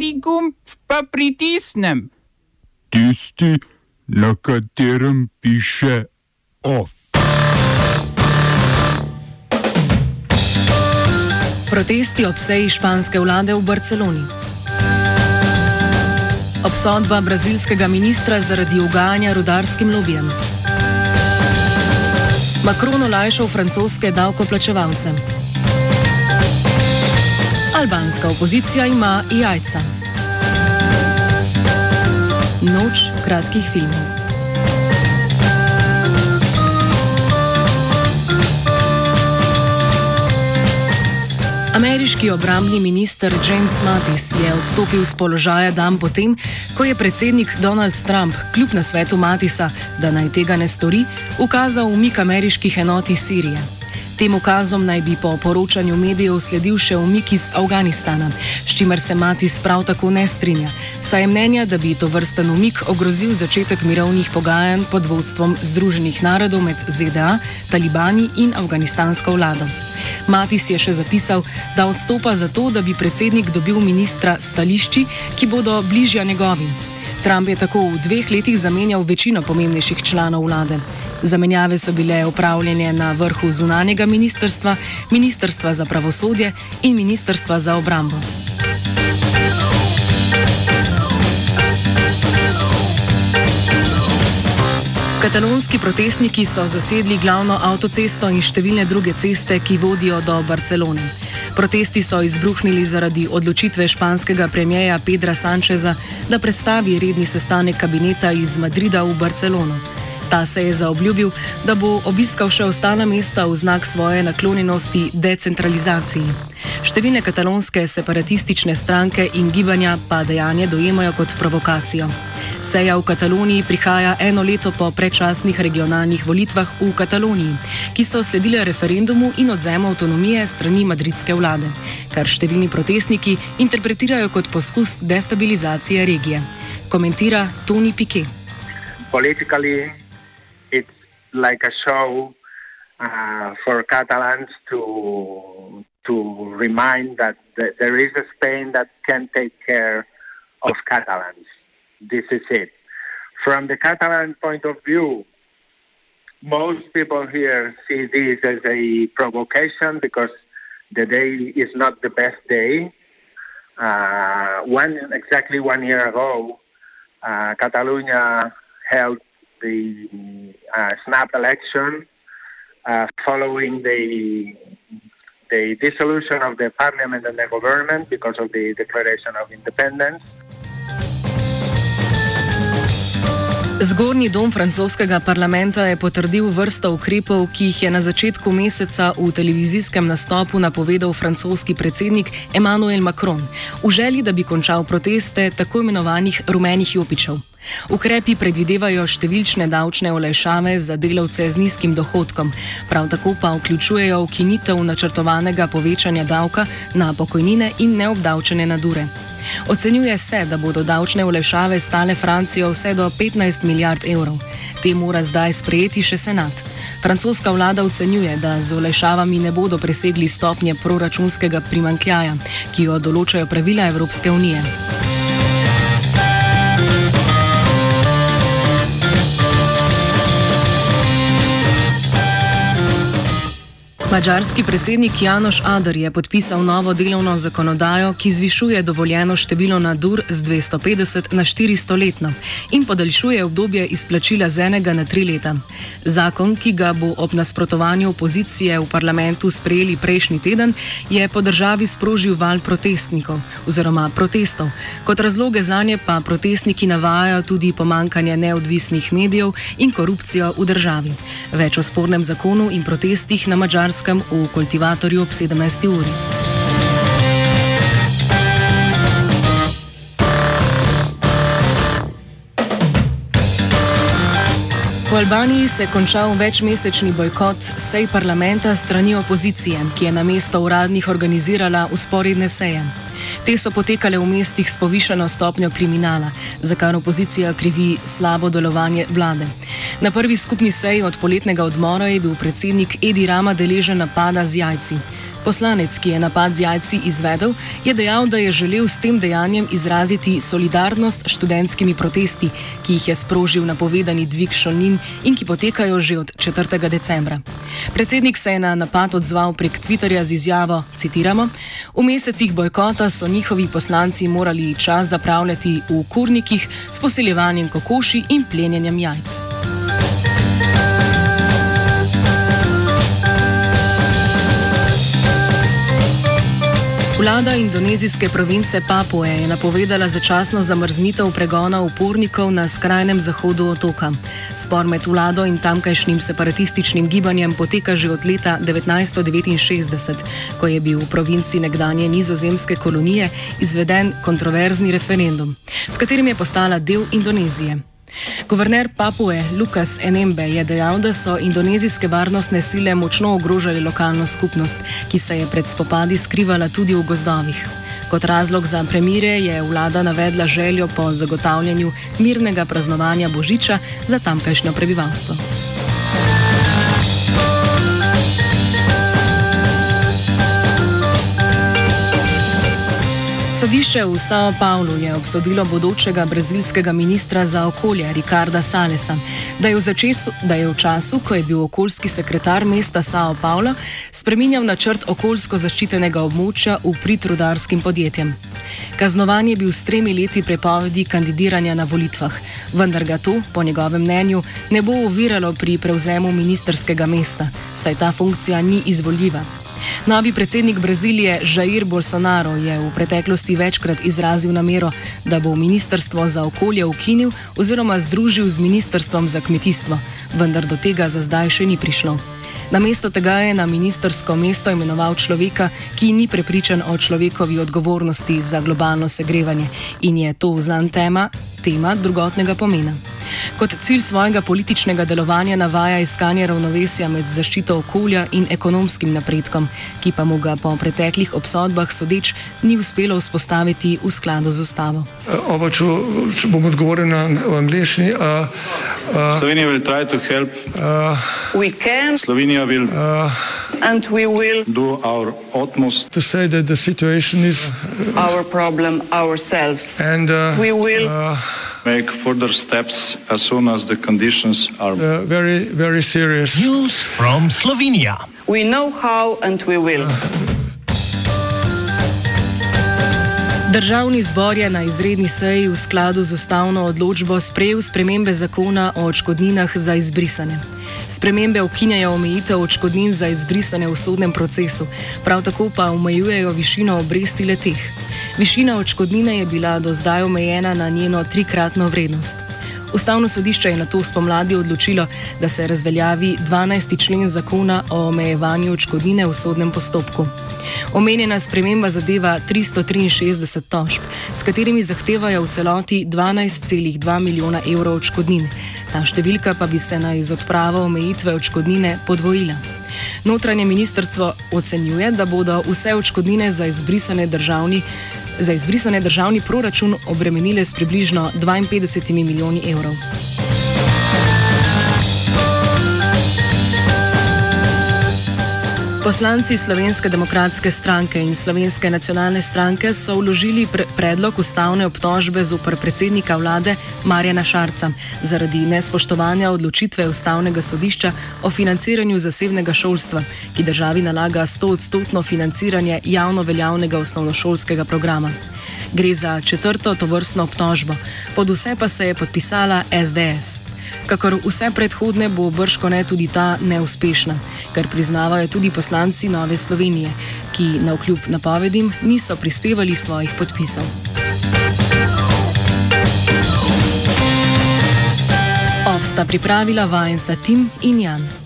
Kateri gumb pa pritisnem? Tisti, na katerem piše OF. Protesti ob seji španske vlade v Barceloni. Obsodba brazilskega ministra zaradi ugajanja rudarskim lobijem. Macron olajšal francoske davkoplačevalce. Albanska opozicija ima jajca. Noč kratkih filmov. Ameriški obrambni minister James Mattis je odstopil z položaja dan potem, ko je predsednik Donald Trump, kljub na svetu Matisa, da naj tega ne stori, ukazal umik ameriških enot iz Sirije. Tem ukazom naj bi po poročanju medijev sledil še umik iz Afganistana, s čimer se Matis prav tako ne strinja, saj je mnenja, da bi to vrsten umik ogrozil začetek mirovnih pogajanj pod vodstvom Združenih narodov med ZDA, talibani in afganistansko vlado. Matis je še zapisal, da odstopa zato, da bi predsednik dobil ministra stališči, ki bodo bližja njegovim. Trump je tako v dveh letih zamenjal večino pomembnejših članov vlade. Zamenjave so bile upravljene na vrhu zunanjega ministrstva, ministrstva za pravosodje in ministrstva za obrambo. Katalonski protestniki so zasedli glavno avtocesto in številne druge ceste, ki vodijo do Barcelone. Protesti so izbruhnili zaradi odločitve španskega premijeja Pedra Sančeza, da predstavi redni sestanek kabineta iz Madrida v Barcelono. Ta se je zaobljubil, da bo obiskal še ostala mesta v znak svoje naklonjenosti decentralizaciji. Številne katalonske separatistične stranke in gibanja pa dejanje dojemajo kot provokacijo. Seja v Kataloniji prihaja eno leto po predčasnih regionalnih volitvah v Kataloniji, ki so sledile referendumu in odzemu avtonomije strani madridske vlade, kar številni protestniki interpretirajo kot poskus destabilizacije regije. Komentira Toni Piquet. Politically, it's like a show uh, for Catalans to to remind that th there is a Spain that can take care of Catalans. this is it. From the Catalan point of view, most people here see this as a provocation because the day is not the best day. Uh, one exactly one year ago, uh, Catalonia held the uh, snap election uh, following the the dissolution of the parliament and the government because of the declaration of independence. Zgornji dom francoskega parlamenta je potrdil vrsto ukrepov, ki jih je na začetku meseca v televizijskem nastopu napovedal francoski predsednik Emmanuel Macron, v želji, da bi končal proteste tako imenovanih rumenih jopičev. Ukrepi predvidevajo številčne davčne olajšave za delavce z nizkim dohodkom, prav tako pa vključujejo ukinitev načrtovanega povečanja davka na pokojnine in neobdavčene nadure. Ocenjuje se, da bodo davčne olešave stale Francijo vse do 15 milijard evrov. Te mora zdaj sprejeti še senat. Francoska vlada ocenjuje, da z olešavami ne bodo presegli stopnje proračunskega primankljaja, ki jo določajo pravila Evropske unije. Mačarski predsednik Janoš Adar je podpisal novo delovno zakonodajo, ki zvišuje dovoljeno število nadur z 250 na 400 letno in podaljšuje obdobje izplačila z enega na tri leta. Zakon, ki ga bo ob nasprotovanju opozicije v parlamentu sprejeli prejšnji teden, je po državi sprožil val protestnikov oziroma protestov. Kot razloge za nje pa protestniki navajajo tudi pomankanje neodvisnih medijev in korupcijo v državi. Več o spornem zakonu in protestih na Mačarskem Koroškem v kultivatorju ob 17. uri. V Albaniji se je končal večmesečni bojkot sej parlamenta strani opozicije, ki je na mesto uradnih organizirala usporedne seje. Te so potekale v mestih s povišeno stopnjo kriminala, za kar opozicija krivi slabo delovanje vlade. Na prvi skupni seji od poletnega odmora je bil predsednik Edi Rama deležen napada z jajci. Poslanec, ki je napad z jajci izvedel, je dejal, da je želel s tem dejanjem izraziti solidarnost s študentskimi protesti, ki jih je sprožil napovedani dvig šolnin in ki potekajo že od 4. decembra. Predsednik se je na napad odzval prek Twitterja z izjavo: citiramo, V mesecih bojkota so njihovi poslanci morali čas zapravljati v kurnikih s poseljevanjem kokoši in plenjenjem jajc. Vlada indonezijske province Papue je napovedala začasno zamrznitev pregona upornikov na skrajnem zahodu otoka. Spor med vlado in tamkajšnjim separatističnim gibanjem poteka že od leta 1969, ko je bil v provinci nekdanje nizozemske kolonije izveden kontroverzni referendum, s katerim je postala del Indonezije. Guverner Papue Lukas Enembe je dejal, da so indonezijske varnostne sile močno ogrožali lokalno skupnost, ki se je pred spopadi skrivala tudi v gozdovih. Kot razlog za premire je vlada navedla željo po zagotavljanju mirnega praznovanja Božiča za tamkajšnjo prebivalstvo. Sodišče v Sao Paulo je obsodilo bodočega brazilskega ministra za okolje Ricarda Salesa, da je, začesu, da je v času, ko je bil okoljski sekretar mesta Sao Paulo, spreminjal načrt okoljsko zaščitenega območja v pritrudarskim podjetjem. Kaznovan je bil s tremi leti prepovedi kandidiranja na volitvah, vendar ga to, po njegovem mnenju, ne bo oviralo pri prevzemu ministerskega mesta, saj ta funkcija ni izvoljiva. Novi predsednik Brazilije Jair Bolsonaro je v preteklosti večkrat izrazil namero, da bo ministrstvo za okolje ukinil oziroma združil z ministrstvom za kmetijstvo, vendar do tega za zdaj še ni prišlo. Namesto tega je na ministersko mesto imenoval človeka, ki ni prepričan o človekovi odgovornosti za globalno segrevanje in je to zanj tema, tema drugotnega pomena. Kot cilj svojega političnega delovanja navaja iskanje ravnovesja med zaščito okolja in ekonomskim napredkom, ki pa mu ga po preteklih obsodbah sodeč ni uspelo vzpostaviti v skladu z ustavo. Ovo, če, če bom odgovoril na angliški. Slovenija bo poskušala pomagati. Slovenija bo and we will do our utmost to say that the situation is our problem ourselves. And uh, we will. Uh, make further steps as soon as the conditions are uh, very, very serious. News from Slovenia. We know how and we will. Državni zbor je na izredni seji v skladu z ustavno odločbo sprejel spremembe zakona o odškodninah za izbrisane. Spremembe ukinjajo omejitev odškodnin za izbrisane v sodnem procesu, prav tako pa omejujejo višino obresti leteh. Višina odškodnine je bila do zdaj omejena na njeno trikratno vrednost. Ustavno sodišče je na to spomladi odločilo, da se razveljavi 12. člen zakona o omejevanju odškodnine v sodnem postopku. Omenjena sprememba zadeva 363 tožb, s katerimi zahtevajo v celoti 12,2 milijona evrov odškodnin. Ta številka pa bi se na izodpravo omejitve odškodnine podvojila. Notranje ministrstvo ocenjuje, da bodo vse odškodnine za izbrisane državni za izbrisane državni proračun obremenile s približno 52 milijoni evrov. Poslanci Slovenske demokratske stranke in Slovenske nacionalne stranke so vložili pre predlog ustavne obtožbe zopr predsednika vlade Marjana Šarca zaradi nespoštovanja odločitve ustavnega sodišča o financiranju zasebnega šolstva, ki državi nalaga 100-odstotno financiranje javno veljavnega osnovnošolskega programa. Gre za četrto tovrstno obtožbo, pod vse pa se je podpisala SDS. Kakor vse predhodne bo brško ne tudi ta neuspešna, kar priznavajo tudi poslanci Nove Slovenije, ki na vkljub napovedim niso prispevali svojih podpisov. Ovsta pripravila vajenca Tim in Jan.